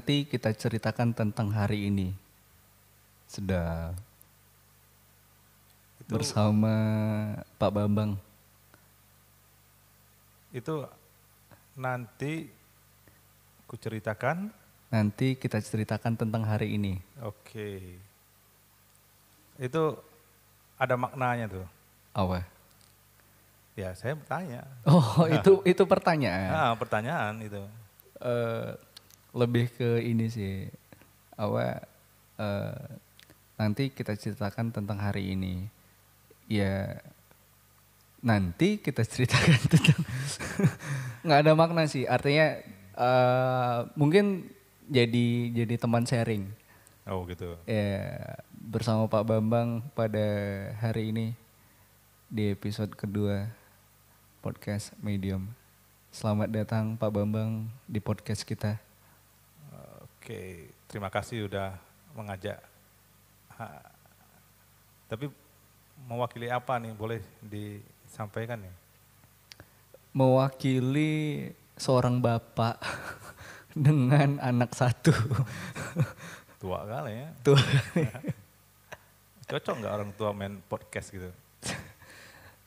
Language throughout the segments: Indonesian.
nanti kita ceritakan tentang hari ini. Sudah Itu bersama Pak Bambang. itu nanti ku ceritakan. Nanti kita ceritakan tentang hari ini. Oke. Itu ada maknanya tuh. Apa? Ya, saya bertanya. Oh, itu itu pertanyaan. Ah, pertanyaan itu. Eh, lebih ke ini sih. Apa eh, nanti kita ceritakan tentang hari ini. Ya nanti kita ceritakan tentang nggak ada makna sih. Artinya eh, mungkin jadi jadi teman sharing. Oh, gitu. Ya, bersama Pak Bambang pada hari ini di episode kedua podcast Medium. Selamat datang Pak Bambang di podcast kita. Oke, terima kasih udah mengajak. Ha, tapi mewakili apa nih? Boleh disampaikan nih? Mewakili seorang bapak dengan anak satu. Tua kali ya. Tuh. Cocok nggak orang tua main podcast gitu?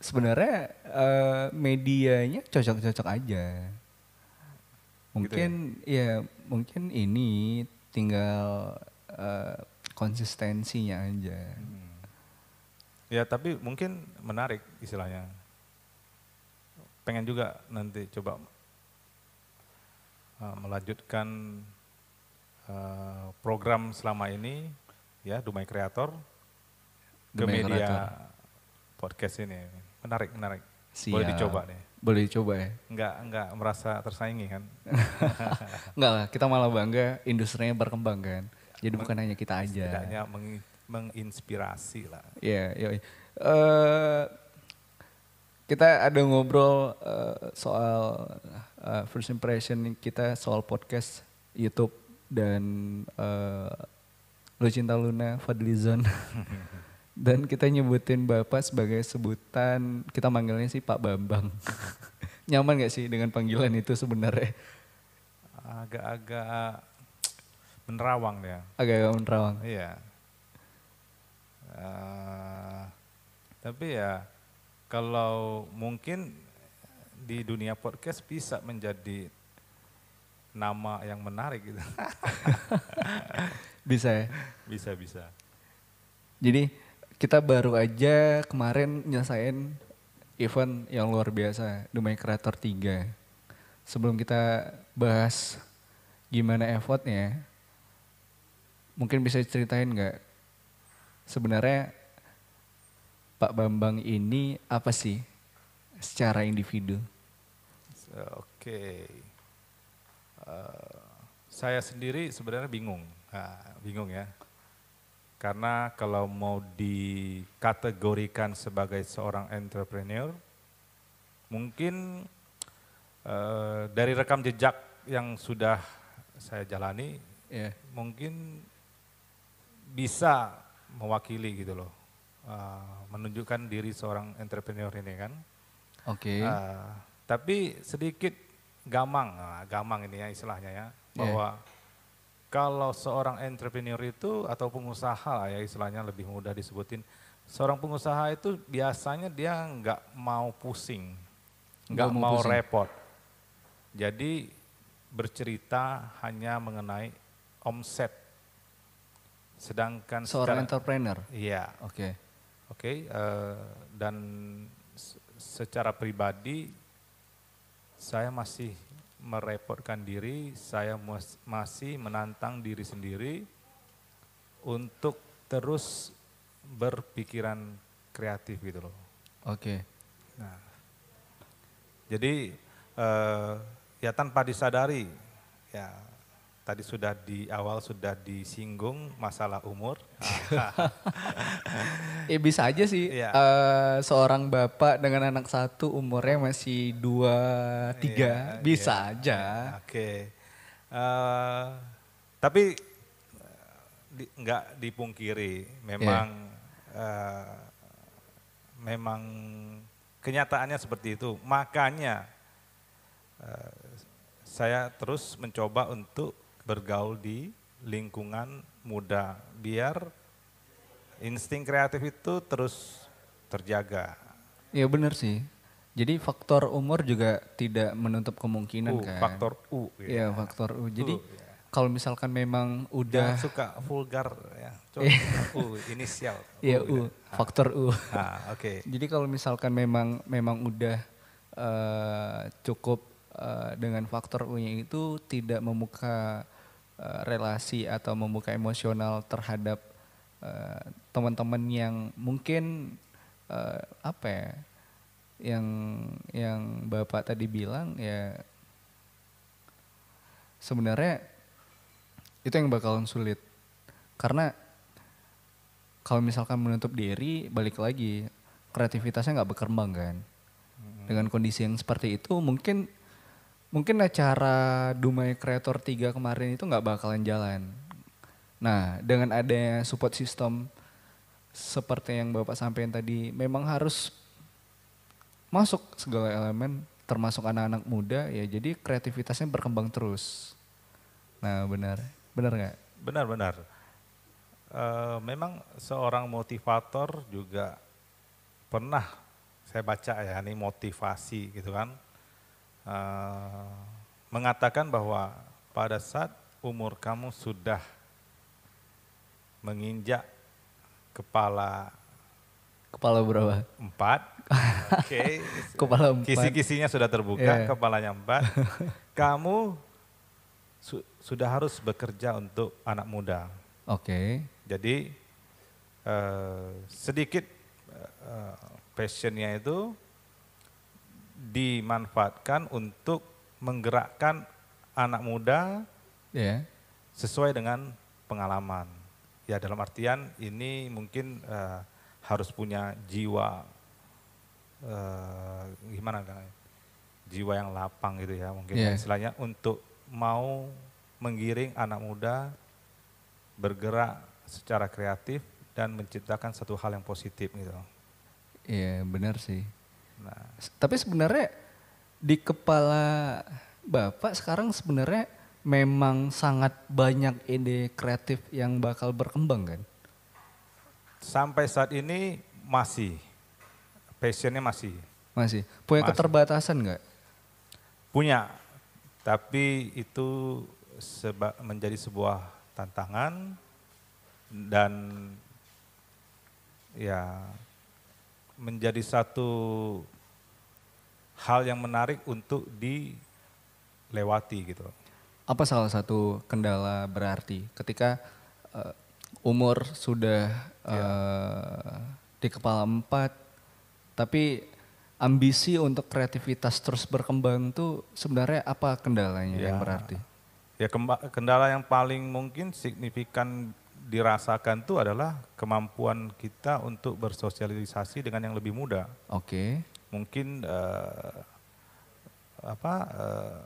Sebenarnya eh, medianya cocok-cocok aja. Mungkin ya? mungkin ini tinggal eh, konsistensinya aja. Ya tapi mungkin menarik istilahnya. Pengen juga nanti coba uh, melanjutkan uh, program selama ini ya Dumai Kreator ke Dumai media Kreator. podcast ini. Menarik, menarik. Siap. Boleh dicoba nih. Boleh dicoba ya. Enggak, enggak merasa tersaingi kan? Enggak lah, kita malah bangga industrinya berkembang kan. Jadi bukan hanya kita aja. Setidaknya meng- menginspirasi lah. Iya, iya. Eh, kita ada ngobrol eh, soal eh, first impression kita soal podcast YouTube dan eh, Lucinta Luna Fadlizon. dan kita nyebutin Bapak sebagai sebutan, kita manggilnya sih Pak Bambang. Nyaman gak sih dengan panggilan itu sebenarnya? Agak-agak menerawang dia. Agak menerawang. Iya. Eh, tapi ya kalau mungkin di dunia podcast bisa menjadi nama yang menarik gitu. Bisa ya? bisa bisa. Jadi kita baru aja kemarin nyelesain event yang luar biasa, Dumai Creator 3. Sebelum kita bahas gimana effortnya, mungkin bisa ceritain nggak sebenarnya Pak Bambang ini apa sih secara individu? Oke. Eh, saya sendiri sebenarnya bingung. Nah, bingung ya. Karena kalau mau dikategorikan sebagai seorang entrepreneur, mungkin eh, dari rekam jejak yang sudah saya jalani, Ya, mungkin bisa mewakili gitu loh, Eh, menunjukkan diri seorang entrepreneur ini kan. oke. Ah, tapi sedikit gamang, nah, gamang ini ya istilahnya ya, bahwa kalau seorang entrepreneur itu atau pengusaha lah ya istilahnya lebih mudah disebutin, seorang pengusaha itu biasanya dia nggak mau pusing, nggak mau mau pusing. repot. Jadi bercerita hanya mengenai omset. Sedangkan Seorang secara- entrepreneur. Iya, Oke. Oke, eh, dan se- secara pribadi saya masih merepotkan diri, saya masih menantang diri sendiri untuk terus berpikiran kreatif gitu loh. Oke. Nah, jadi eh, ya tanpa disadari, ya tadi sudah di awal sudah disinggung masalah umur. Ya bisa aja sih. Iya. eh, seorang bapak dengan anak satu umurnya masih dua tiga Iya, bisa iya. aja. Oke. Eh, tapi eh, di, nggak dipungkiri, memang eh, memang kenyataannya seperti itu. Makanya eh, saya terus mencoba untuk bergaul di lingkungan muda biar insting kreatif itu terus terjaga. Iya benar sih. Jadi faktor umur juga tidak menutup kemungkinan U, kan. faktor U. gitu Iya ya. faktor U. Jadi U, ya. kalau misalkan memang Jangan udah suka vulgar ya. Coba U inisial. Iya U, U, ya. faktor U. Ah, oke. Jadi kalau misalkan memang memang udah eh, cukup eh, dengan faktor U-nya itu tidak membuka eh, relasi atau membuka emosional terhadap eh, teman-teman yang mungkin eh, apa ya yang yang Bapak tadi bilang ya sebenarnya itu yang bakalan sulit. Karena kalau misalkan menutup diri balik lagi kreativitasnya nggak berkembang kan. Dengan kondisi yang seperti itu mungkin mungkin acara Dumai Creator 3 kemarin itu nggak bakalan jalan. Nah dengan adanya support system seperti yang bapak sampaikan tadi memang harus masuk segala elemen termasuk anak-anak muda ya jadi kreativitasnya berkembang terus. Nah benar. Benar nggak? Benar-benar. Eh, memang seorang motivator juga pernah saya baca ya ini motivasi gitu kan Eh, mengatakan bahwa pada saat umur kamu sudah menginjak kepala kepala berapa? empat, oke, kepala empat. Kisi-kisinya sudah terbuka, Iya. kepalanya empat, kamu su- sudah harus bekerja untuk anak muda. oke. Jadi eh, sedikit eh, passionnya itu dimanfaatkan untuk menggerakkan anak muda ya sesuai dengan pengalaman. Ya dalam artian ini mungkin eh, harus punya jiwa eh, gimana kan? Jiwa yang lapang gitu ya mungkin Iya. istilahnya untuk mau menggiring anak muda bergerak secara kreatif dan menciptakan satu hal yang positif gitu. Iya benar sih. Nah, Tapi sebenarnya di kepala Bapak sekarang sebenarnya memang sangat banyak ide kreatif yang bakal berkembang kan? sampai saat ini masih passionnya masih Masih. Punya Masih. keterbatasan nggak? punya, tapi itu seba- menjadi sebuah tantangan dan ya menjadi satu hal yang menarik untuk dilewati gitu. Apa salah satu kendala berarti ketika eh, umur sudah eh, di kepala empat, tapi ambisi untuk kreativitas terus berkembang tuh sebenarnya apa kendalanya yang Ya. berarti? Ya kendala yang paling mungkin signifikan dirasakan itu adalah kemampuan kita untuk bersosialisasi dengan yang lebih muda. Oke, Mungkin eh, apa eh,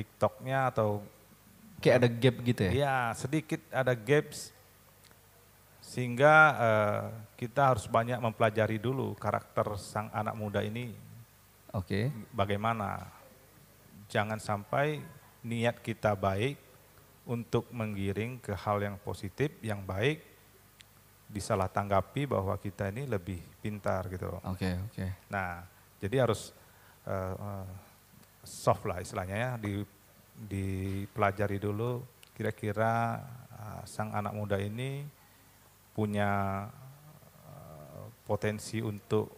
TikToknya atau kayak ada gap gitu ya? ya sedikit ada gaps sehingga eh, kita harus banyak mempelajari dulu karakter sang anak muda ini Oke, bagaimana. Jangan sampai niat kita baik untuk menggiring ke hal yang positif, yang baik, disalah tanggapi bahwa kita ini lebih pintar gitu. oke, oke. Nah, jadi harus eh, soft lah istilahnya ya, di, dipelajari dulu kira-kira eh, sang anak muda ini punya eh, potensi untuk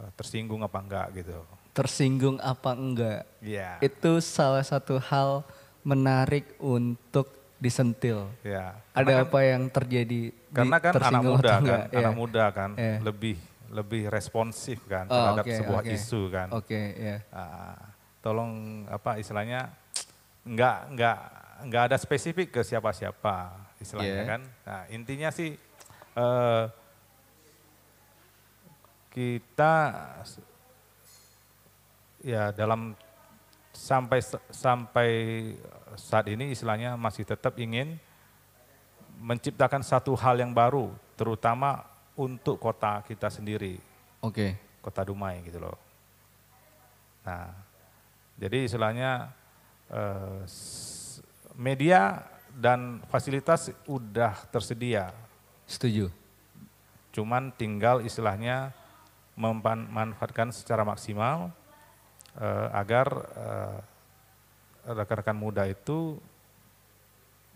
eh, tersinggung apa enggak gitu. Tersinggung apa enggak? Iya. Itu salah satu hal menarik untuk disentil. Ya. Ada Karena kan- apa yang terjadi? Karena kan anak tersinggung muda atau kan, enggak? anak Ya. muda kan Iya. lebih lebih responsif kan Oh, terhadap oke, sebuah oke. isu kan. Oke, ya. Ah, tolong apa istilahnya nggak nggak nggak ada spesifik ke siapa-siapa istilahnya Iya. kan. Nah, intinya sih eh, kita ya dalam sampai sampai saat ini istilahnya masih tetap ingin menciptakan satu hal yang baru terutama untuk kota kita sendiri Oke, kota Dumai gitu loh. Nah, jadi istilahnya eh, media dan fasilitas udah tersedia. Setuju. Cuman tinggal istilahnya memanfaatkan secara maksimal uh, agar uh, rekan-rekan muda itu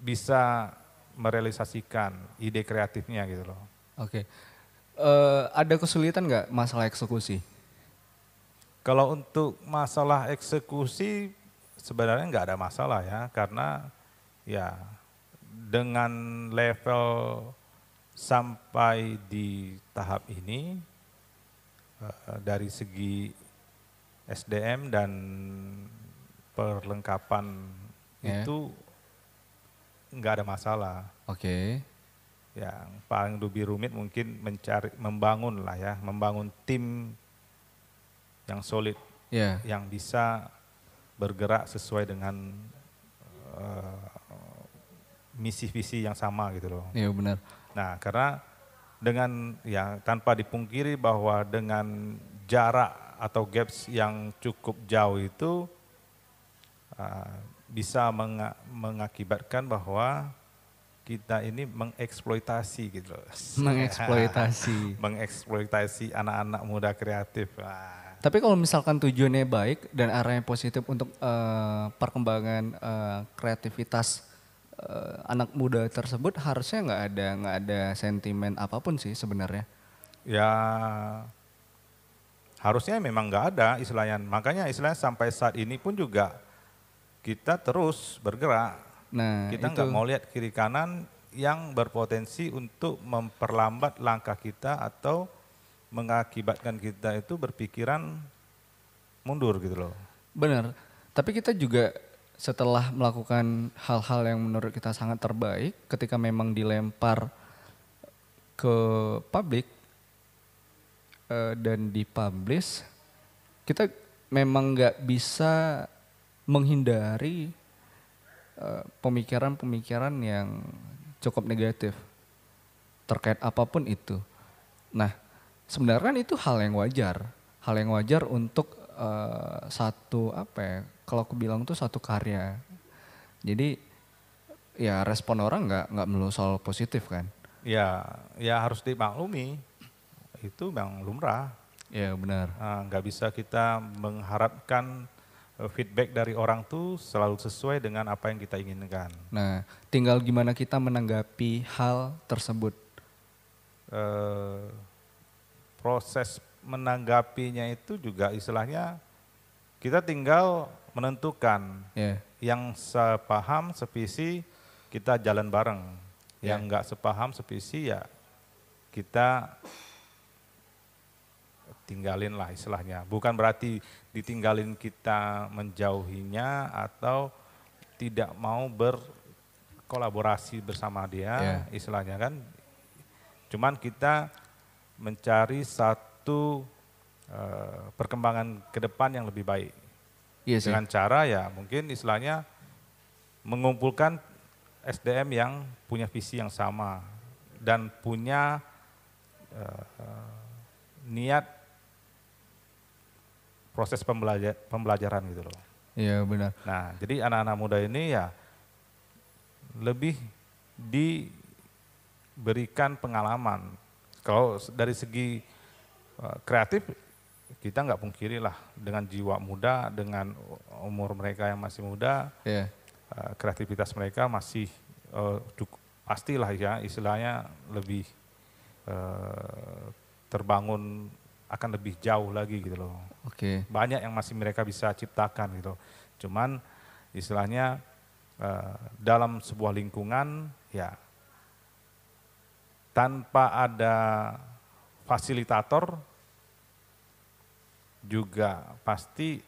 bisa merealisasikan ide kreatifnya gitu loh. Oke. Okay. Uh, ada kesulitan nggak masalah eksekusi? Kalau untuk masalah eksekusi sebenarnya nggak ada masalah ya karena ya dengan level sampai di tahap ini uh, dari segi SDM dan perlengkapan yeah. itu nggak ada masalah. Oke. Okay. Yang paling lebih rumit mungkin mencari, membangun lah ya, membangun tim yang solid, yeah. yang bisa bergerak sesuai dengan uh, misi visi yang sama gitu loh. Iya benar. Nah karena dengan ya tanpa dipungkiri bahwa dengan jarak atau gaps yang cukup jauh itu uh, bisa meng mengakibatkan bahwa kita ini mengeksploitasi gitu Mengeksploitasi. mengeksploitasi anak-anak muda kreatif. Wah. Tapi kalau misalkan tujuannya baik dan arahnya positif untuk uh, perkembangan uh, kreativitas uh, anak muda tersebut, harusnya nggak ada nggak ada sentimen apa pun sih sebenarnya. Ya harusnya memang nggak ada istilahnya. Makanya istilahnya sampai saat ini pun juga kita terus bergerak. Nah, kita nggak mau lihat kiri kanan yang berpotensi untuk memperlambat langkah kita atau mengakibatkan kita itu berpikiran mundur gitu loh. Benar. Tapi kita juga setelah melakukan hal-hal yang menurut kita sangat terbaik, ketika memang dilempar ke publik uh, dan dipublish, kita memang nggak bisa menghindari eh, pemikiran-pemikiran uh, yang cukup negatif terkait apa pun itu. Nah, sebenarnya kan itu hal yang wajar, hal yang wajar untuk uh, satu apa ya? Kalau aku bilang tuh satu karya. Jadi ya respon orang nggak nggak melulu soal positif kan? Ya, ya harus dimaklumi itu memang lumrah. Ya benar. Nah, nggak bisa kita mengharapkan feedback dari orang tuh selalu sesuai dengan apa yang kita inginkan. Nah, tinggal gimana kita menanggapi hal tersebut. Uh, proses menanggapinya itu juga istilahnya kita tinggal menentukan yeah. yang sepaham, sevisi kita jalan bareng. Yeah. Yang enggak sepaham, sevisi ya kita tinggalin lah istilahnya. Bukan berarti ditinggalin kita menjauhinya atau tidak mau berkolaborasi bersama dia yeah. istilahnya kan. Cuman kita mencari satu uh, perkembangan ke depan yang lebih baik. Iya sih. Dengan cara ya mungkin istilahnya mengumpulkan SDM yang punya visi yang sama dan punya uh, niat proses pembelajar, pembelajaran gitu loh. Iya benar. Nah jadi anak-anak muda ini ya lebih diberikan pengalaman. Kalau dari segi uh, kreatif kita nggak pungkiri lah dengan jiwa muda, dengan umur mereka yang masih muda, yeah. uh, kreativitas mereka masih uh, cukup pastilah ya istilahnya lebih uh, terbangun akan lebih jauh lagi gitu loh. Oke. Okay. Banyak yang masih mereka bisa ciptakan gitu. Cuman istilahnya uh, dalam sebuah lingkungan ya tanpa ada fasilitator juga pasti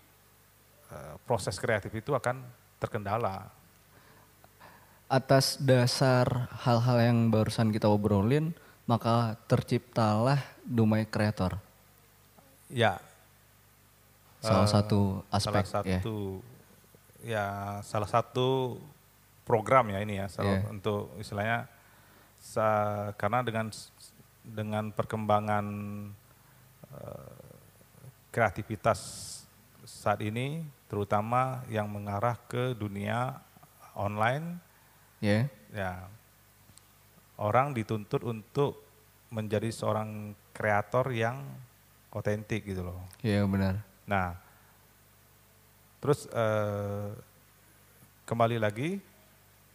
uh, proses kreatif itu akan terkendala. Atas dasar hal-hal yang barusan kita obrolin, maka terciptalah Dumai Kreator. Ya. Salah uh, satu aspek. Salah ya. satu ya. ya salah satu program ya ini ya salah yeah. untuk istilahnya sa, karena dengan dengan perkembangan uh, kreativitas saat ini terutama yang mengarah ke dunia online, Ya. ya orang dituntut untuk menjadi seorang kreator yang otentik gitu loh. Iya benar. Nah, terus eh, kembali lagi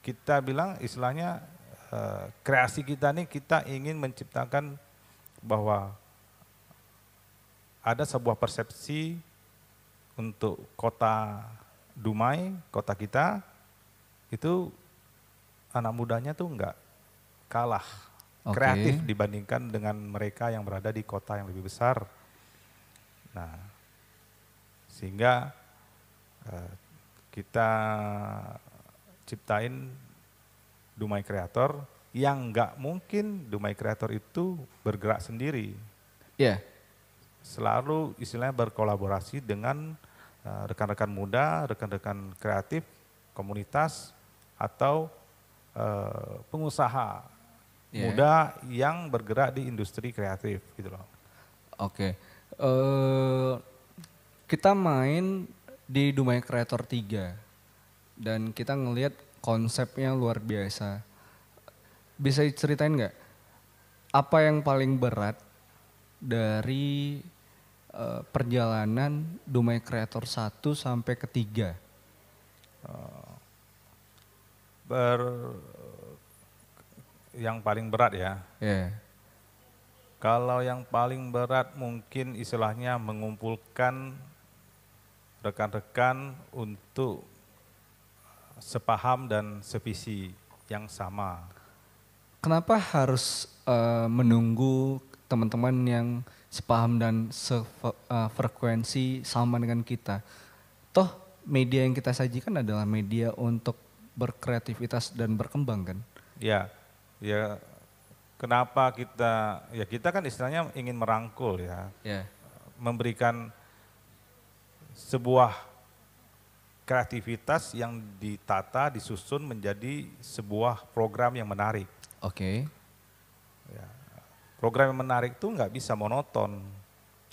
kita bilang istilahnya eh, kreasi kita nih kita ingin menciptakan bahwa ada sebuah persepsi untuk kota Dumai, kota kita itu anak mudanya tuh enggak kalah Oke. kreatif dibandingkan dengan mereka yang berada di kota yang lebih besar. Nah, sehingga eh, kita ciptain Dumai Kreator yang nggak mungkin Dumai Kreator itu bergerak sendiri. Iya. Selalu istilahnya berkolaborasi dengan eh, rekan-rekan muda, rekan-rekan kreatif, komunitas, atau eh, pengusaha Iya. muda yang bergerak di industri kreatif gitu loh. Oke. Eh kita main di Dumai Creator 3 dan kita ngelihat konsepnya luar biasa. Bisa diceritain nggak apa yang paling berat dari eh, perjalanan Dumai Creator 1 sampai ketiga? Ber yang paling berat ya. Ya. Kalau yang paling berat mungkin istilahnya mengumpulkan rekan-rekan untuk sepaham dan sevisi yang sama. Kenapa harus eh, menunggu teman-teman yang sepaham dan sefrekuensi sama dengan kita? Toh media yang kita sajikan adalah media untuk berkreativitas dan berkembang kan? Ya, ya kenapa kita ya kita kan istilahnya ingin merangkul ya, Ya. memberikan sebuah kreativitas yang ditata, disusun menjadi sebuah program yang menarik. Oke. Ya. Program yang menarik itu nggak bisa monoton,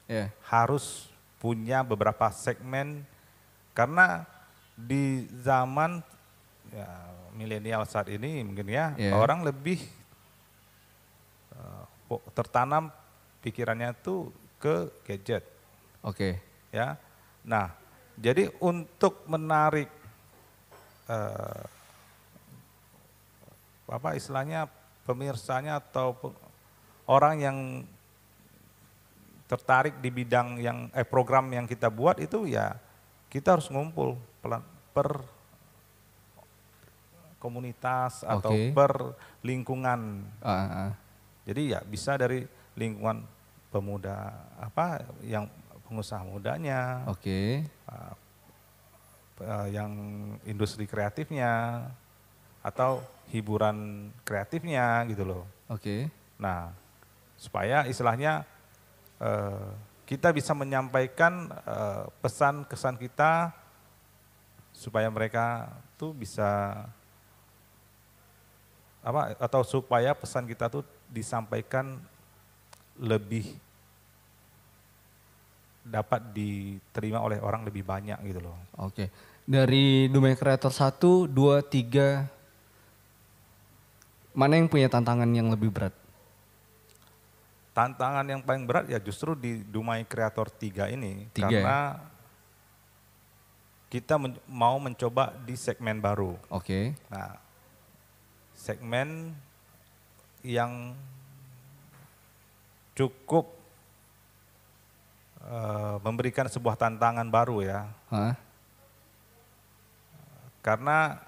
Ya. harus punya beberapa segmen karena di zaman ya, milenial saat ini mungkin ya Iya. orang lebih tertanam pikirannya tuh ke gadget Oke. ya. Nah, jadi untuk menarik eh, apa istilahnya pemirsanya atau pe- orang yang tertarik di bidang yang eh program yang kita buat itu ya kita harus ngumpul pelan per komunitas atau Oke. per lingkungan. Ah, ah, ah. Jadi ya bisa dari lingkungan pemuda apa yang pengusaha mudanya, Oke. uh, uh, yang industri kreatifnya atau hiburan kreatifnya gitu loh. Oke. Nah, supaya istilahnya uh, kita bisa menyampaikan uh, pesan kesan kita supaya mereka tuh bisa apa atau supaya pesan kita tuh disampaikan lebih dapat diterima oleh orang lebih banyak gitu loh. Oke. Dari Dumai Creator 1, 2, 3 mana yang punya tantangan yang lebih berat? Tantangan yang paling berat ya justru di Dumai Kreator 3 ini Tiga ya? karena kita men- mau mencoba di segmen baru. Oke. Nah, segmen yang cukup eh, memberikan sebuah tantangan baru ya, Hah? karena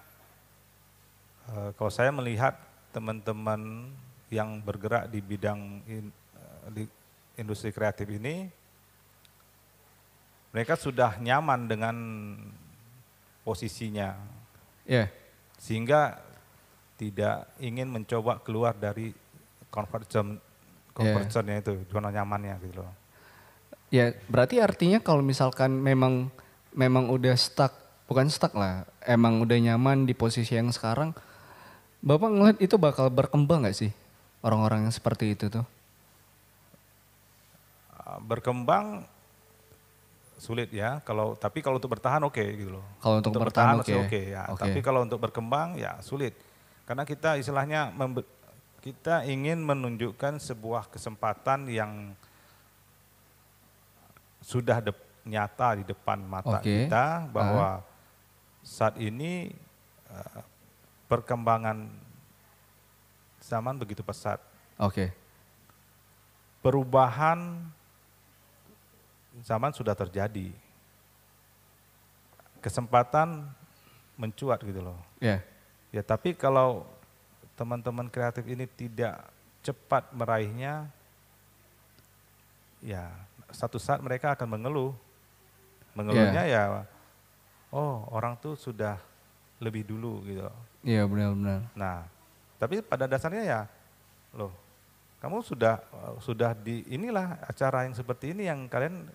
eh, kalau saya melihat teman-teman yang bergerak di bidang in- eh, di industri kreatif ini, mereka sudah nyaman dengan posisinya, Ya. sehingga tidak ingin mencoba keluar dari comfort zone comfort Yeah. zone-nya itu, zona nyamannya gitu loh. Ya, berarti artinya kalau misalkan memang memang udah stuck, bukan stuck lah, emang udah nyaman di posisi yang sekarang, Bapak ngeliat itu bakal berkembang nggak sih orang-orang yang seperti itu tuh? Uh, berkembang sulit ya. Kalau tapi kalau untuk bertahan oke okay, gitu loh. Kalau untuk, untuk bertahan, bertahan oke. Okay. ya. Okay. Tapi kalau untuk berkembang ya sulit. Karena kita istilahnya kita ingin menunjukkan sebuah kesempatan yang sudah de, nyata di depan mata okay. kita bahwa uh. saat ini uh, perkembangan zaman begitu pesat. Oke. Okay. Perubahan zaman sudah terjadi. Kesempatan mencuat gitu loh. Yeah. Ya tapi kalau teman-teman kreatif ini tidak cepat meraihnya, ya satu saat mereka akan mengeluh. Mengeluhnya yeah. ya, oh orang tuh sudah lebih dulu gitu. Iya yeah, benar-benar. Nah, tapi pada dasarnya ya, loh, kamu sudah sudah di inilah acara yang seperti ini yang kalian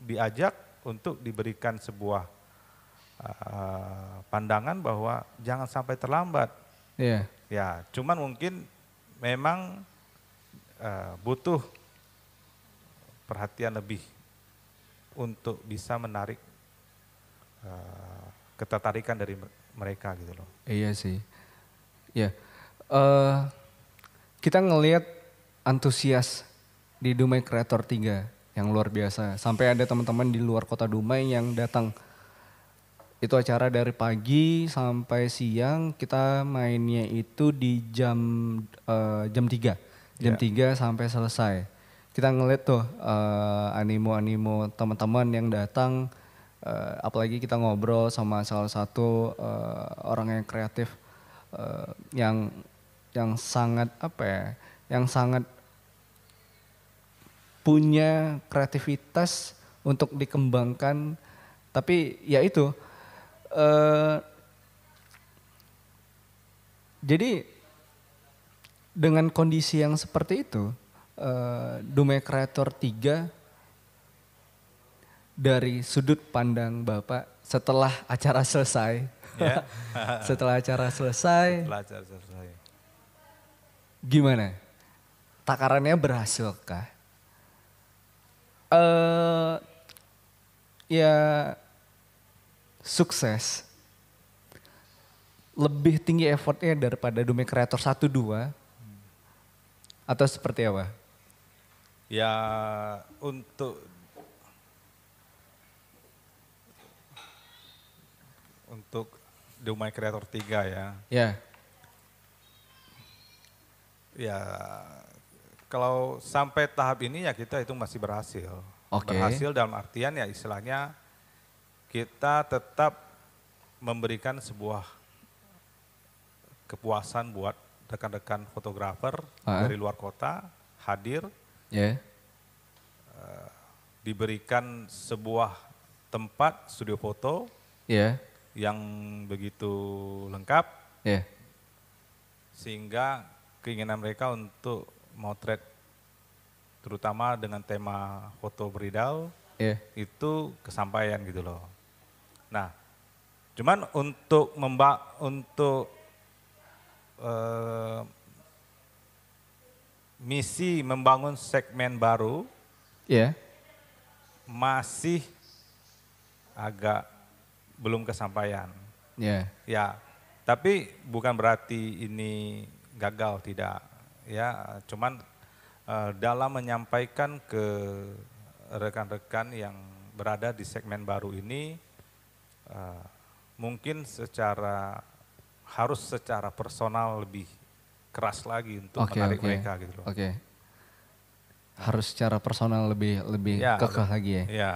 diajak untuk diberikan sebuah uh, pandangan bahwa jangan sampai terlambat. Iya. Ya, cuman mungkin memang uh, butuh perhatian lebih untuk bisa menarik uh, ketertarikan dari mereka gitu loh. Iya sih. Ya, uh, kita ngelihat antusias di Dumai Creator 3 yang luar biasa. Sampai ada teman-teman di luar kota Dumai yang datang. Itu acara dari pagi sampai siang kita mainnya itu di jam uh, jam 3. Jam yeah. 3 sampai selesai. Kita ngeliat tuh uh, animo-animo teman-teman yang datang uh, apalagi kita ngobrol sama salah satu uh, orang yang kreatif uh, yang yang sangat apa ya? Yang sangat punya kreativitas untuk dikembangkan tapi ya itu uh, jadi dengan kondisi yang seperti itu uh, Dume Creator 3 dari sudut pandang Bapak setelah acara selesai yeah. setelah acara selesai setelah acara selesai. gimana? Takarannya berhasilkah uh, ya sukses lebih tinggi effortnya daripada Dume Creator 1 2 atau seperti apa? Ya untuk untuk Dume Creator 3 ya. Ya. Ya kalau sampai tahap ini ya kita itu masih berhasil. Okay. Berhasil dalam artian ya istilahnya kita tetap memberikan sebuah kepuasan buat rekan-rekan fotografer uh. dari luar kota hadir. Yeah. Uh, diberikan sebuah tempat studio foto yeah. yang begitu lengkap. Yeah. Sehingga keinginan mereka untuk motret terutama dengan tema foto beridal yeah. itu kesampaian gitu loh. Nah, cuman untuk memba untuk uh, misi membangun segmen baru, yeah. masih agak belum kesampaian. Yeah. Ya, tapi bukan berarti ini gagal tidak ya cuman uh, dalam menyampaikan ke rekan-rekan yang berada di segmen baru ini uh, mungkin secara harus secara personal lebih keras lagi untuk okay, menarik okay. mereka gitu loh. Oke. Okay. Harus secara personal lebih lebih ya, kekeh lagi ya. Ya.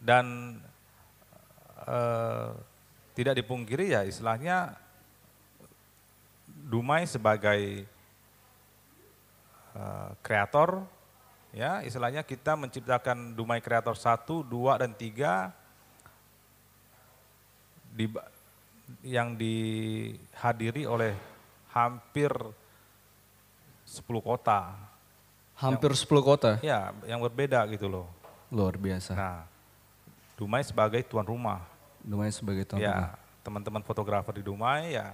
Dan uh, tidak dipungkiri ya istilahnya Dumai sebagai uh, kreator, ya istilahnya kita menciptakan Dumai kreator 1, 2, dan 3 di, yang dihadiri oleh hampir 10 kota. Hampir yang, 10 kota? Ya, yang berbeda gitu loh. Luar biasa. Nah, Dumai sebagai tuan rumah. Dumai sebagai tuan ya, rumah. teman-teman fotografer di Dumai ya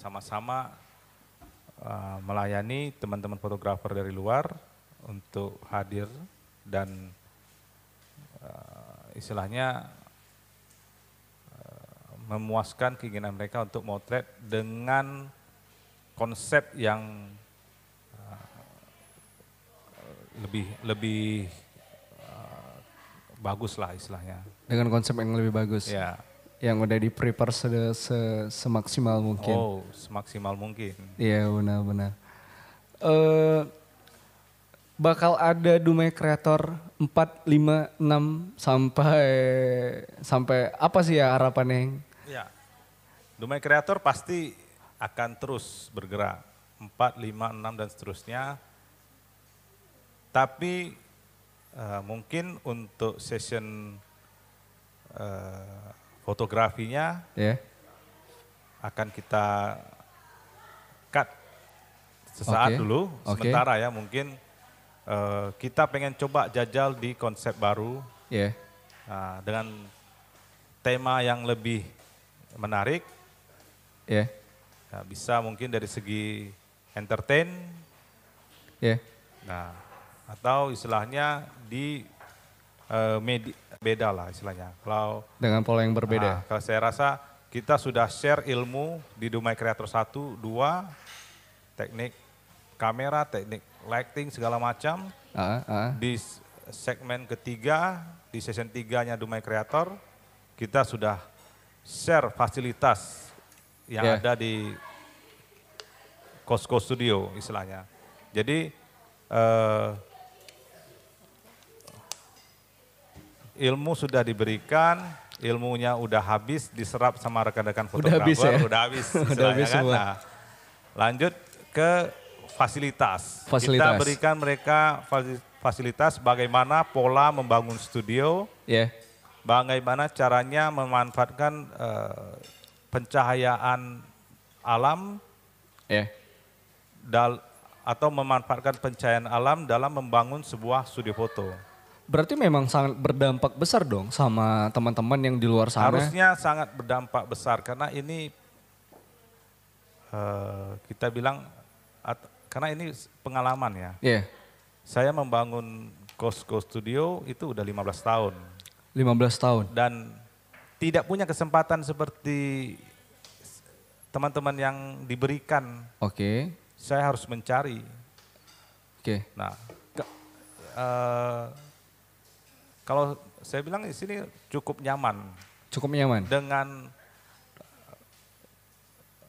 sama-sama uh, melayani teman-teman fotografer dari luar untuk hadir dan istilahnya uh, memuaskan keinginan mereka untuk motret dengan konsep yang uh, lebih lebih uh, bagus lah istilahnya. Dengan konsep yang lebih bagus. Ya. Yang udah di prepare se, se, semaksimal mungkin. Oh, semaksimal mungkin. Iya benar-benar. Uh, bakal ada Dumai Creator 4, 5, 6 sampai sampai apa sih ya harapannya? Ya. Dumai Creator pasti akan terus bergerak 4, 5, 6 dan seterusnya. Tapi uh, mungkin untuk session uh, fotografinya yeah. akan kita cut sesaat okay. dulu okay. sementara ya mungkin uh, kita pengen coba jajal di konsep baru yeah. uh, dengan tema yang lebih menarik yeah. nah, bisa mungkin dari segi entertain yeah. nah atau istilahnya di uh, media beda lah istilahnya. Kalau dengan pola yang berbeda. Nah, kalau saya rasa kita sudah share ilmu di Dumai Creator 1, 2, teknik kamera, teknik lighting segala macam. Uh, uh. Di segmen ketiga, di season tiganya Dumai Creator, kita sudah share fasilitas yang yeah. ada di Costco Studio istilahnya. Jadi uh, ilmu sudah diberikan, ilmunya udah habis diserap sama rekan-rekan fotografer, udah habis, ya? udah habis, udah habis kan? Nah, lanjut ke fasilitas. fasilitas. Kita berikan mereka fasilitas bagaimana pola membangun studio, yeah. Bagaimana caranya memanfaatkan uh, pencahayaan alam, yeah. dal atau memanfaatkan pencahayaan alam dalam membangun sebuah studio foto. Berarti memang sangat berdampak besar dong sama teman-teman yang di luar sana. Harusnya sangat berdampak besar karena ini uh, kita bilang at, karena ini pengalaman ya. Yeah. Saya membangun Costco Studio itu udah 15 tahun. 15 tahun. Dan tidak punya kesempatan seperti teman-teman yang diberikan. Oke. Okay. Saya harus mencari. Oke. Okay. Nah, ke, uh, kalau saya bilang di sini cukup nyaman. Cukup nyaman. Dengan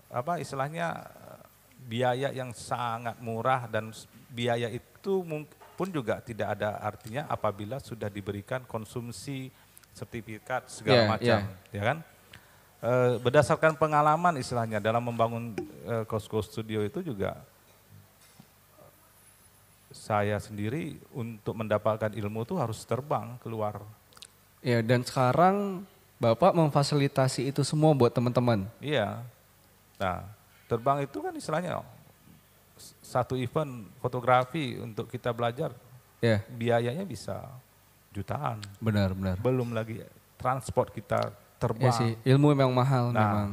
apa istilahnya biaya yang sangat murah dan biaya itu pun juga tidak ada artinya apabila sudah diberikan konsumsi sertifikat segala yeah, macam, yeah. ya kan? E, berdasarkan pengalaman istilahnya dalam membangun e, Costco Studio itu juga saya sendiri untuk mendapatkan ilmu itu harus terbang keluar. Ya dan sekarang Bapak memfasilitasi itu semua buat teman-teman. Iya. Nah, terbang itu kan istilahnya satu event fotografi untuk kita belajar. Ya. Biayanya bisa jutaan. Benar, benar. Belum lagi transport kita terbang. Iya sih, ilmu memang mahal nah, memang.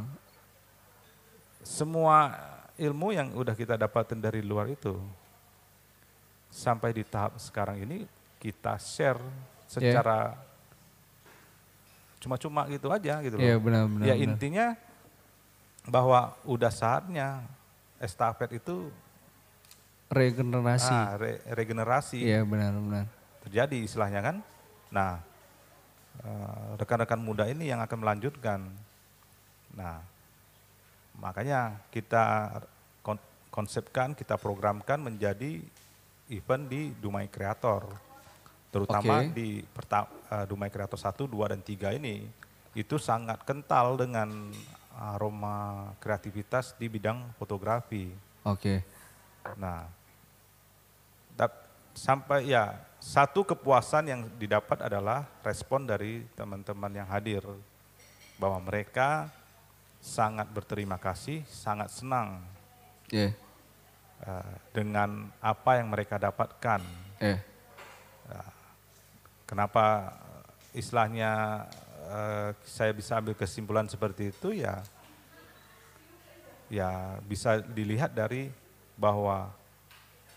Semua ilmu yang udah kita dapatkan dari luar itu sampai di tahap sekarang ini kita share secara cuma-cuma gitu aja gitu loh. Iya benar benar. Ya intinya bahwa udah saatnya estafet itu regenerasi. Ah, re, regenerasi. Iya benar benar. Terjadi istilahnya kan. Nah, eh, rekan-rekan muda ini yang akan melanjutkan. Nah, makanya kita konsepkan, kita programkan menjadi event di Dumai Kreator. Terutama okay. di uh, Dumai Kreator 1, 2, dan 3 ini. Itu sangat kental dengan aroma kreativitas di bidang fotografi. Oke. Okay. Nah, sampai ya satu kepuasan yang didapat adalah respon dari teman-teman yang hadir bahwa mereka sangat berterima kasih, sangat senang. Yeah. Eh, dengan apa yang mereka dapatkan. Eh. kenapa istilahnya uh, saya bisa ambil kesimpulan seperti itu ya ya bisa dilihat dari bahwa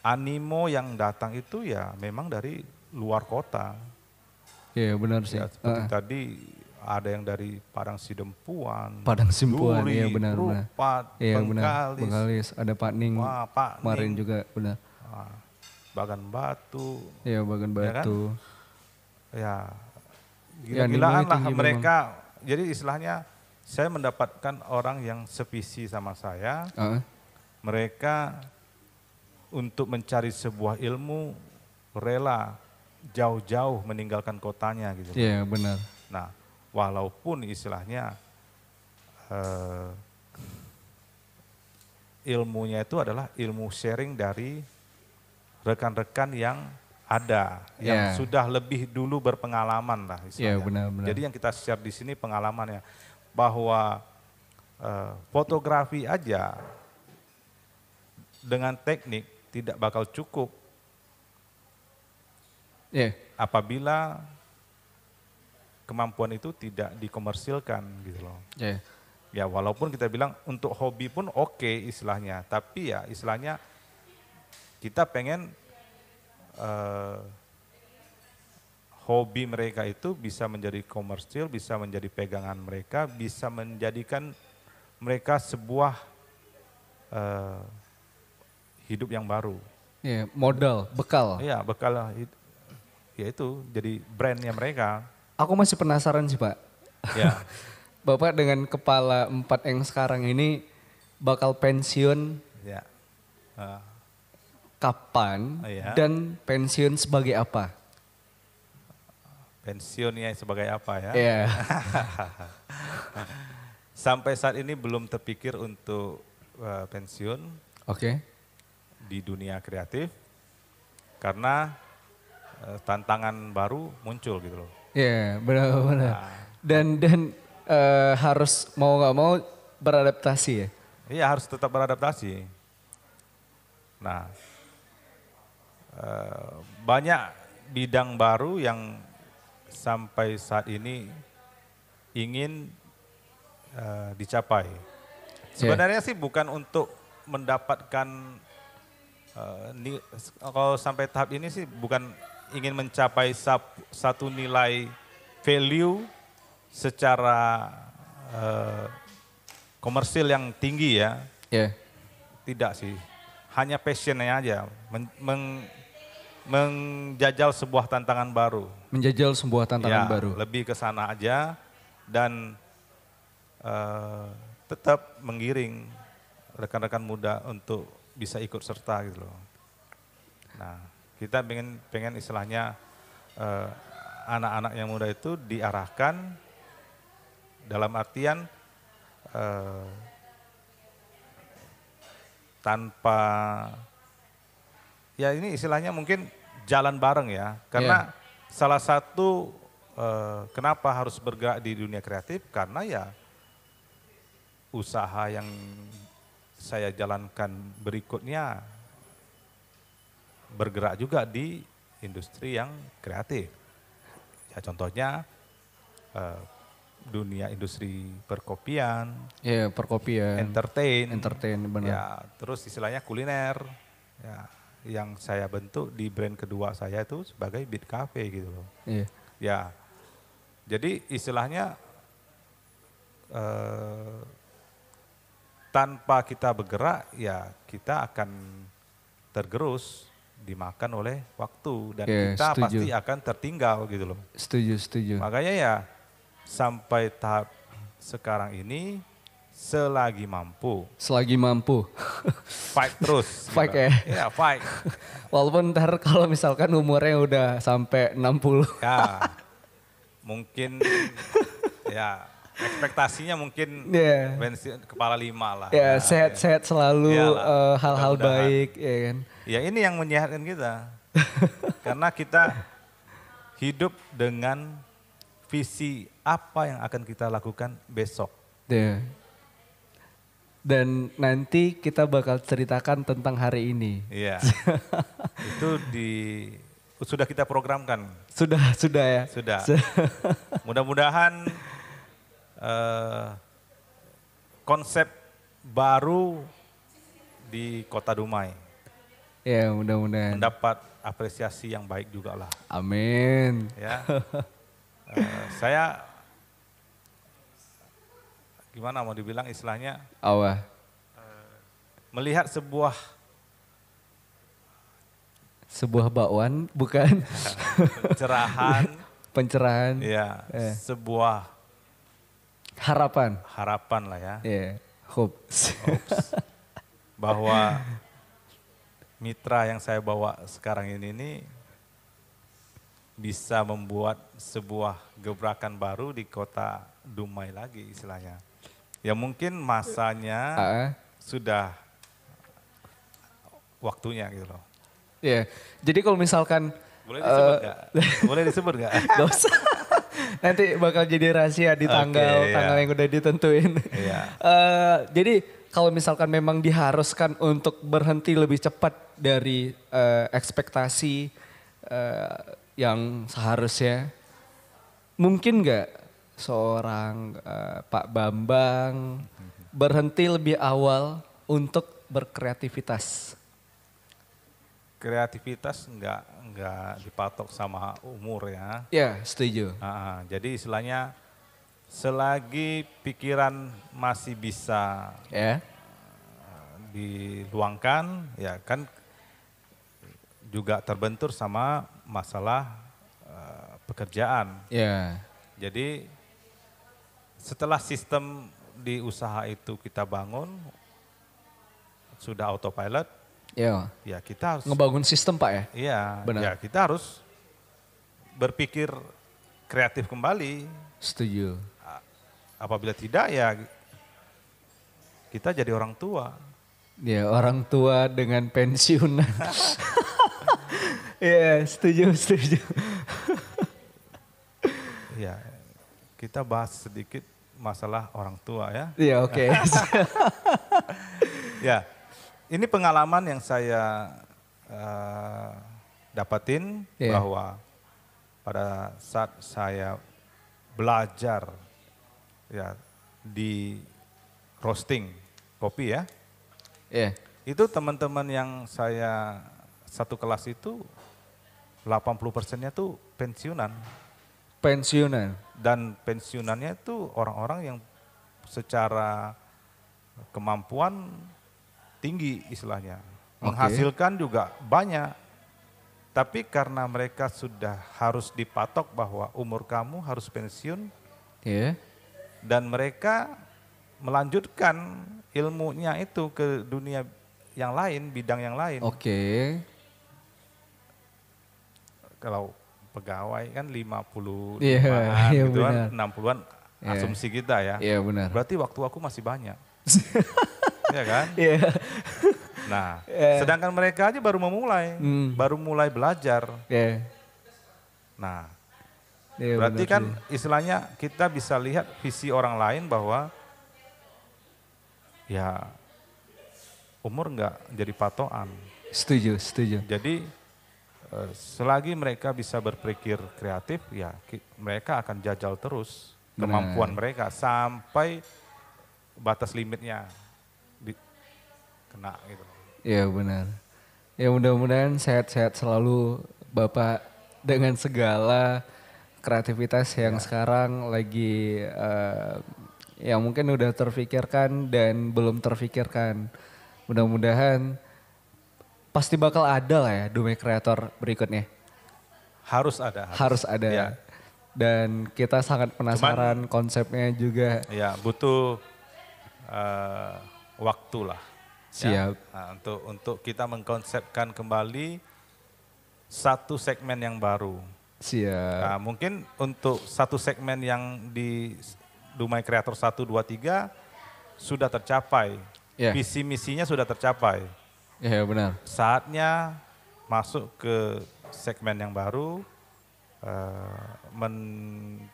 animo yang datang itu ya memang dari luar kota. Iya benar sih. Ya, seperti Ah, tadi ada yang dari Padang Sidempuan, Padang Simpuan, Duri, iya benar benar. Rupat, Iya benar. Bengkalis, Bengkalis, ada Pak Ning Wah, Pak kemarin Ning, juga benar. ah, Bagan Batu, Iya Bagan Ya kan? Batu. ya Ya, gila-gilaan nilainya lah mereka. Jadi istilahnya saya mendapatkan orang yang sevisi sama saya, Ah, mereka untuk mencari sebuah ilmu rela jauh-jauh meninggalkan kotanya gitu. Iya benar. Nah, walaupun istilahnya eh, ilmunya itu adalah ilmu sharing dari rekan-rekan yang ada, yang Ya. sudah lebih dulu berpengalaman lah Iya istilahnya. benar-benar. Jadi yang kita share di sini pengalamannya bahwa eh, fotografi aja dengan teknik tidak bakal cukup Iya. apabila kemampuan itu tidak dikomersilkan gitu loh. Iya. Ya walaupun kita bilang untuk hobi pun oke istilahnya, tapi ya istilahnya kita pengen eh, hobi mereka itu bisa menjadi komersil, bisa menjadi pegangan mereka, bisa menjadikan mereka sebuah eh, hidup yang baru. Iya, modal, bekal. Iya, bekal ya itu jadi brandnya mereka. Aku masih penasaran sih Pak. Ya, Bapak dengan kepala empat yang sekarang ini bakal pensiun ya. Ah, kapan Iya. dan pensiun sebagai apa? pensiunnya sebagai apa ya? Iya. Sampai saat ini belum terpikir untuk eh, pensiun Oke. Di dunia kreatif karena eh, tantangan baru muncul gitu loh. Iya, benar-benar. Nah, Dan dan eh, harus mau nggak mau beradaptasi ya. Iya harus tetap beradaptasi. Nah, eh, banyak bidang baru yang sampai saat ini ingin eh, dicapai. Sebenarnya sih bukan untuk mendapatkan eh, ni- kalau sampai tahap ini sih bukan ingin mencapai sap- satu nilai value secara eh, komersil yang tinggi ya, Iya. tidak sih. Hanya passionnya aja, men- meng- menjajal sebuah tantangan baru. Menjajal sebuah tantangan Ya, baru. Lebih ke sana aja dan eh, tetap menggiring rekan-rekan muda untuk bisa ikut serta gitu loh. Nah, kita pengen pengen istilahnya eh, anak-anak yang muda itu diarahkan dalam artian eh, tanpa ya ini istilahnya mungkin jalan bareng ya. Karena salah satu eh, kenapa harus bergerak di dunia kreatif? Karena ya usaha yang saya jalankan berikutnya bergerak juga di industri yang kreatif ya contohnya eh, dunia industri perkopian Iya, perkopian, entertain entertain benar. Ya, terus istilahnya kuliner. Ya, yang saya bentuk di brand kedua saya itu sebagai Beat Cafe gitu loh. Iya. Ya. Jadi istilahnya eh, tanpa kita bergerak ya kita akan tergerus dimakan oleh waktu dan Ya, kita setuju. pasti akan tertinggal gitu loh. Setuju, setuju. Makanya ya sampai tahap sekarang ini selagi mampu Selagi mampu. fight terus. Fight gitu. ya? Iya, fight. Walaupun ntar kalau misalkan umurnya udah sampai 60. Ya, mungkin ya ekspektasinya mungkin Iya. bensin kepala lima lah. Ya, Ya, sehat-sehat selalu eh, hal-hal mudah-mudahan. baik, ya kan. Ya ini yang menyehatkan kita. Karena kita hidup dengan visi apa yang akan kita lakukan besok. Ya. Dan nanti kita bakal ceritakan tentang hari ini. Iya. Itu di sudah kita programkan. Sudah, sudah ya. Sudah. Su- Mudah-mudahan eh, konsep baru di Kota Dumai ya, mudah-mudahan. mendapat apresiasi yang baik juga lah. Amin. Ya. Eh, saya gimana mau dibilang istilahnya Awa. melihat sebuah Sebuah bakwan, bukan pencerahan, pencerahan, ya, Eh. sebuah harapan. harapan lah ya, Ya, hope. hopes, bahwa mitra yang saya bawa sekarang ini nih bisa membuat sebuah gebrakan baru di kota Dumai lagi istilahnya. Ya mungkin masanya Ah, sudah waktunya gitu loh. ya. Jadi kalau misalkan Boleh disebut eh, nggak? Boleh disebut nggak? Gak usah. Nanti bakal jadi rahasia di tanggal iya. tanggal yang udah ditentuin. Iya. Eh, jadi kalau misalkan memang diharuskan untuk berhenti lebih cepat dari eh, ekspektasi eh, yang seharusnya, mungkin nggak seorang eh, Pak Bambang berhenti lebih awal untuk berkreativitas? Kreativitas nggak nggak dipatok sama umur ya. Ya, setuju. Ah, jadi istilahnya selagi pikiran masih bisa Ya, diluangkan, ya kan juga terbentur sama masalah eh, pekerjaan. ya, Jadi setelah sistem di usaha itu kita bangun sudah autopilot, ya. ya kita harus Ngebangun sistem Pak ya? Iya, Benar. ya kita harus berpikir kreatif kembali. Setuju. Apabila tidak ya kita jadi orang tua. Ya orang tua dengan pensiunan. Iya setuju setuju. Ya, kita bahas sedikit masalah orang tua ya. Iya oke. Ya, ini pengalaman yang saya eh, dapatin Iya. bahwa pada saat saya belajar ya di roasting kopi ya, Iya. itu teman-teman yang saya satu kelas itu 80 persennya tuh pensiunan Pensiunan. dan pensiunannya itu orang-orang yang secara kemampuan tinggi istilahnya. Menghasilkan juga banyak. Tapi karena mereka sudah harus dipatok bahwa umur kamu harus pensiun Iya. dan mereka melanjutkan ilmunya itu ke dunia yang lain, bidang yang lain. Oke. Kalau pegawai kan 50 Iya, iya gitu kan, benar. 60-an Iya. asumsi kita ya. Iya benar. Berarti waktu aku masih banyak. Iya kan? Iya. Nah, Iya. sedangkan mereka aja baru memulai, Hmm. baru mulai belajar. Iya. Nah, Iya, berarti benar kan istilahnya kita bisa lihat visi orang lain bahwa ya umur nggak jadi patokan. Setuju setuju. Jadi eh, selagi mereka bisa berpikir kreatif, ya mereka akan jajal terus Benar. kemampuan mereka sampai batas limitnya kena gitu. Iya benar. Ya mudah-mudahan sehat-sehat selalu Bapak dengan segala kreativitas yang sekarang lagi eh, yang mungkin udah terfikirkan dan belum terfikirkan. Mudah-mudahan pasti bakal ada lah ya Dume Kreator berikutnya. Harus ada. Harus ada. Ya. Dan kita sangat penasaran konsepnya juga. Ya, butuh eh, waktu lah. Ya. Siap. Nah, untuk untuk kita mengkonsepkan kembali satu segmen yang baru. Siap. Nah, mungkin untuk satu segmen yang di Dumai Kreator 1, 2, 3 sudah tercapai. Ya. Visi misinya sudah tercapai. Ya benar. Saatnya masuk ke segmen yang baru, eh, men-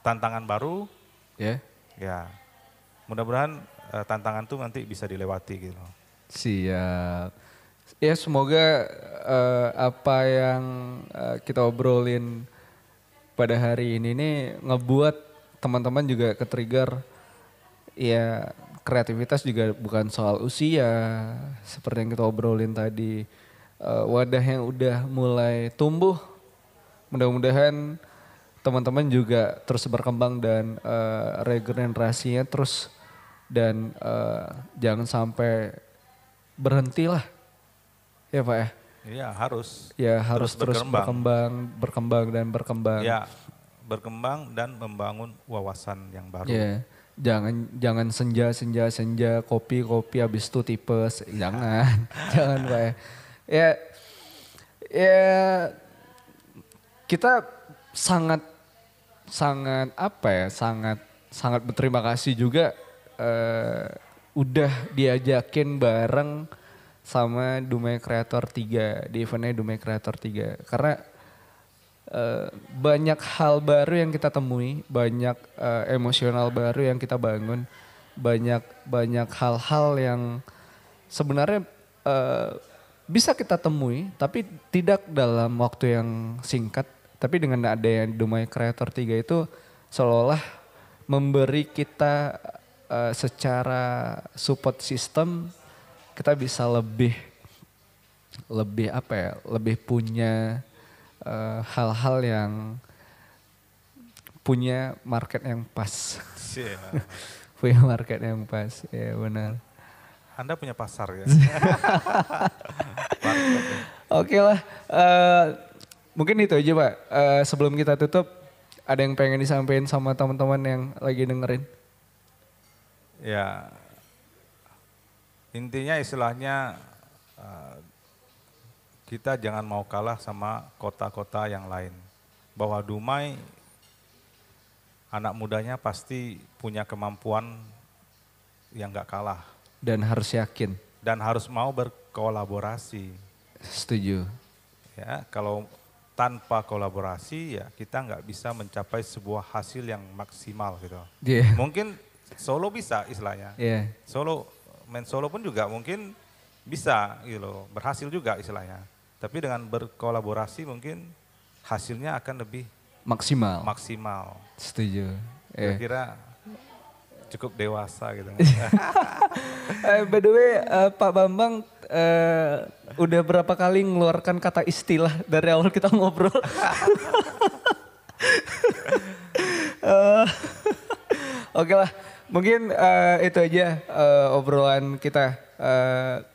tantangan baru, Ya. ya mudah-mudahan eh, tantangan itu nanti bisa dilewati gitu. Siap. Ya semoga eh, apa yang eh, kita obrolin pada hari ini nih ngebuat teman-teman juga ke-trigger ya kreativitas juga bukan soal usia seperti yang kita obrolin tadi. Eh, wadah yang udah mulai tumbuh mudah-mudahan teman-teman juga terus berkembang dan uh, regenerasinya terus dan uh, jangan sampai berhenti lah ya pak ya Iya harus. Ya harus terus, terus berkembang. berkembang, dan berkembang. Ya berkembang dan membangun wawasan yang baru. Ya jangan jangan senja senja senja kopi kopi habis itu tipes jangan jangan pak ya. ya ya kita sangat sangat apa ya sangat sangat berterima kasih juga uh, udah diajakin bareng sama Dumai Creator 3 di eventnya Dumai Creator 3 karena uh, banyak hal baru yang kita temui banyak uh, emosional baru yang kita bangun banyak banyak hal-hal yang sebenarnya uh, bisa kita temui tapi tidak dalam waktu yang singkat. Tapi dengan ada yang Dumai Creator 3 itu seolah-olah memberi kita uh, secara support system kita bisa lebih lebih apa ya lebih punya eh, hal-hal uh, yang punya market yang pas. Punya market yang pas ya benar. Anda punya pasar ya? Oke lah uh, mungkin itu aja pak. Uh, sebelum kita tutup ada yang pengen disampaikan sama teman-teman yang lagi dengerin ya Intinya istilahnya uh, kita jangan mau kalah sama kota-kota yang lain. Bahwa Dumai anak mudanya pasti punya kemampuan yang gak kalah. Dan harus yakin. Dan harus mau berkolaborasi. Setuju. Ya, kalau tanpa kolaborasi ya kita nggak bisa mencapai sebuah hasil yang maksimal gitu. Yeah. Mungkin Solo bisa istilahnya. Yeah. Solo main solo pun juga mungkin bisa gitu loh, berhasil juga istilahnya. Tapi dengan berkolaborasi mungkin hasilnya akan lebih maksimal. Maksimal. Setuju. Kira-kira cukup dewasa gitu. eh, by the way, uh, Pak Bambang uh, udah berapa kali mengeluarkan kata istilah dari awal kita ngobrol? uh, Oke okay lah. Mungkin uh, itu aja uh, obrolan kita. Uh,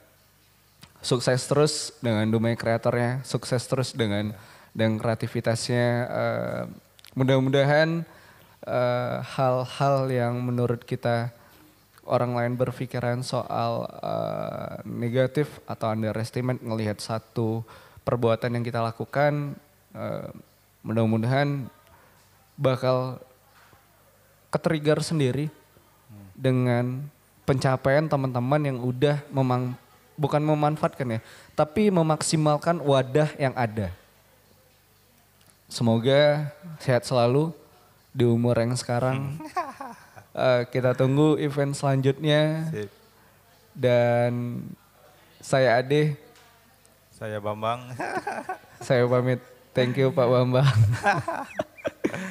sukses terus dengan domain kreatornya, sukses terus dengan dengan kreativitasnya. Uh, mudah-mudahan hal-hal uh, yang menurut kita orang lain berpikiran soal uh, negatif atau underestimate ngelihat satu perbuatan yang kita lakukan, uh, mudah-mudahan bakal ketrigger sendiri dengan pencapaian teman-teman yang udah memang bukan memanfaatkan ya, tapi memaksimalkan wadah yang ada. Semoga sehat selalu di umur yang sekarang. uh, kita tunggu event selanjutnya. Sip. Dan saya Ade. Saya Bambang. saya pamit. Thank you Pak Bambang.